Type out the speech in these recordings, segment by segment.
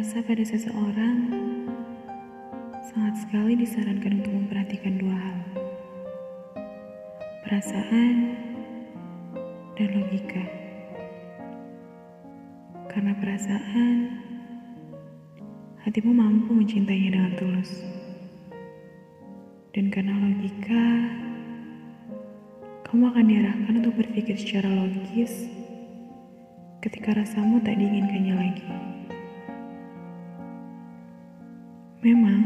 Rasa pada seseorang sangat sekali disarankan untuk memperhatikan dua hal. Perasaan dan logika. Karena perasaan, hatimu mampu mencintainya dengan tulus. Dan karena logika, kamu akan diarahkan untuk berpikir secara logis ketika rasamu tak diinginkannya lagi. Memang,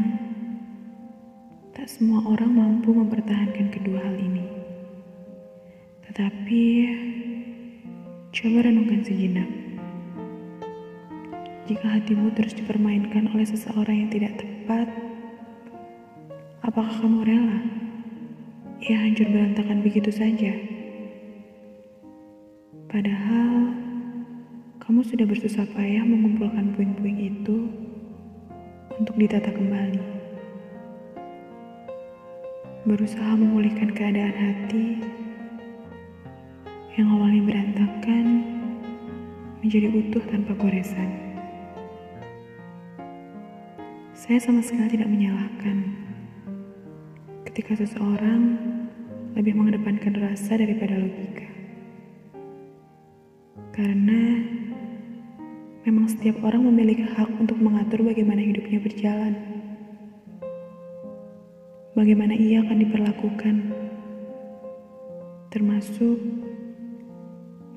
tak semua orang mampu mempertahankan kedua hal ini. Tetapi, coba renungkan sejenak. Jika hatimu terus dipermainkan oleh seseorang yang tidak tepat, apakah kamu rela ia hancur berantakan begitu saja? Padahal, kamu sudah bersusah payah mengumpulkan puing-puing itu untuk ditata kembali. Berusaha memulihkan keadaan hati yang awalnya berantakan menjadi utuh tanpa goresan. Saya sama sekali tidak menyalahkan ketika seseorang lebih mengedepankan rasa daripada logika. Karena memang setiap orang memiliki hak untuk mengatur bagaimana hidupnya berjalan. Bagaimana ia akan diperlakukan. Termasuk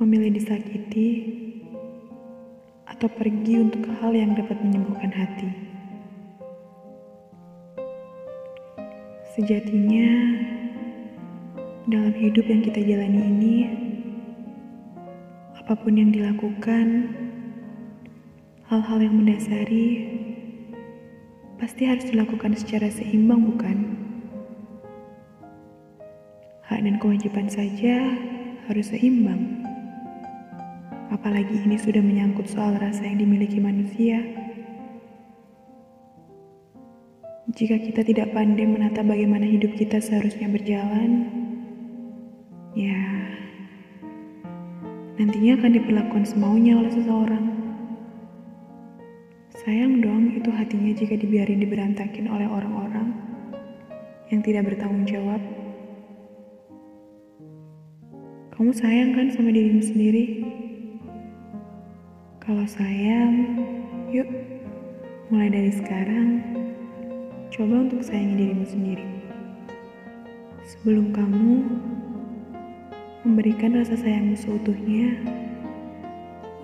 memilih disakiti atau pergi untuk hal yang dapat menyembuhkan hati. Sejatinya, dalam hidup yang kita jalani ini, apa pun yang dilakukan, hal-hal yang mendasari pasti harus dilakukan secara seimbang, bukan? Hak dan kewajiban saja harus seimbang. Apalagi ini sudah menyangkut soal rasa yang dimiliki manusia. Jika kita tidak pandai menata bagaimana hidup kita seharusnya berjalan, ya nantinya akan diperlakukan semaunya oleh seseorang. Sayang dong itu hatinya jika dibiarin diberantakin oleh orang-orang yang tidak bertanggung jawab. Kamu sayang kan sama dirimu sendiri? Kalau sayang, yuk mulai dari sekarang coba untuk sayangi dirimu sendiri. Sebelum kamu memberikan rasa sayangmu seutuhnya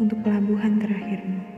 untuk pelabuhan terakhirmu.